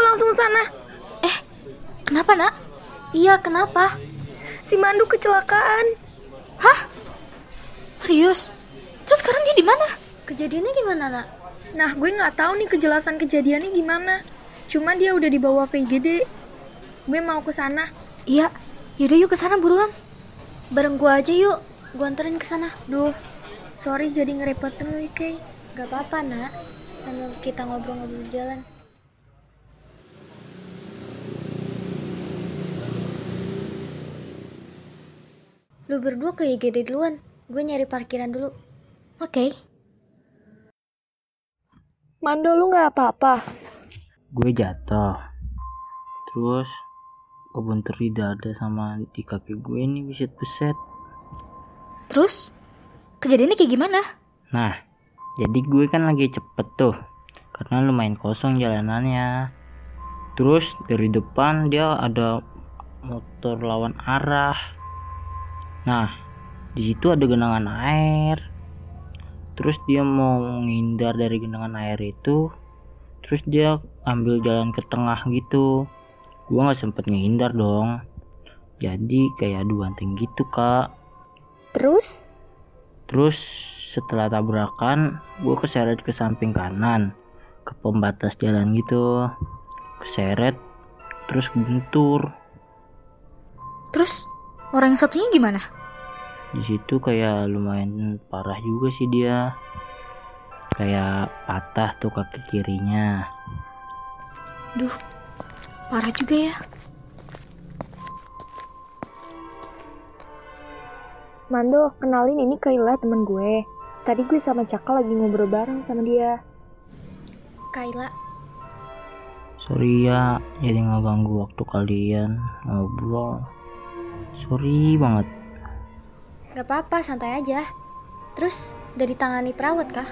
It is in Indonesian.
langsung ke sana. Eh, kenapa nak? Iya, kenapa? Si Mandu kecelakaan. Hah? Serius? Terus sekarang dia di mana? Kejadiannya gimana, Nak? Nah, gue nggak tahu nih kejelasan kejadiannya gimana. Cuma dia udah dibawa ke IGD. Gue mau ke sana. Iya, yaudah yuk ke sana buruan. Bareng gua aja yuk. Gua anterin ke sana. Duh, sorry jadi ngerepotin lu, Kay. Gak apa-apa, Nak. Sambil kita ngobrol-ngobrol jalan. Lu berdua ke IGD duluan. Gue nyari parkiran dulu. Oke. Mando, lu nggak apa-apa? gue jatuh terus kebentur di dada sama di kaki gue ini buset-buset Terus? Kejadiannya kayak gimana? nah jadi gue kan lagi cepet tuh karena lumayan kosong jalanannya terus dari depan dia ada motor lawan arah nah di situ ada genangan air. Terus dia mau menghindar dari genangan air itu. Terus dia ambil jalan ke tengah gitu. Gua nggak sempet ngehindar dong. Jadi kayak adu banteng gitu kak. Terus? terus setelah tabrakan gua keseret ke samping kanan. Ke pembatas jalan gitu. Keseret terus bentur Terus orang yang satunya gimana? di situ kayak lumayan parah juga sih dia kayak patah tuh kaki kirinya Duh, parah juga ya. Mando, kenalin ini Kayla temen gue. Tadi gue sama Caka lagi ngobrol bareng sama dia. Kayla, sorry ya jadi ngeganggu waktu kalian ngobrol sorry banget gak apa-apa, santai aja. Terus, udah ditangani perawat kah?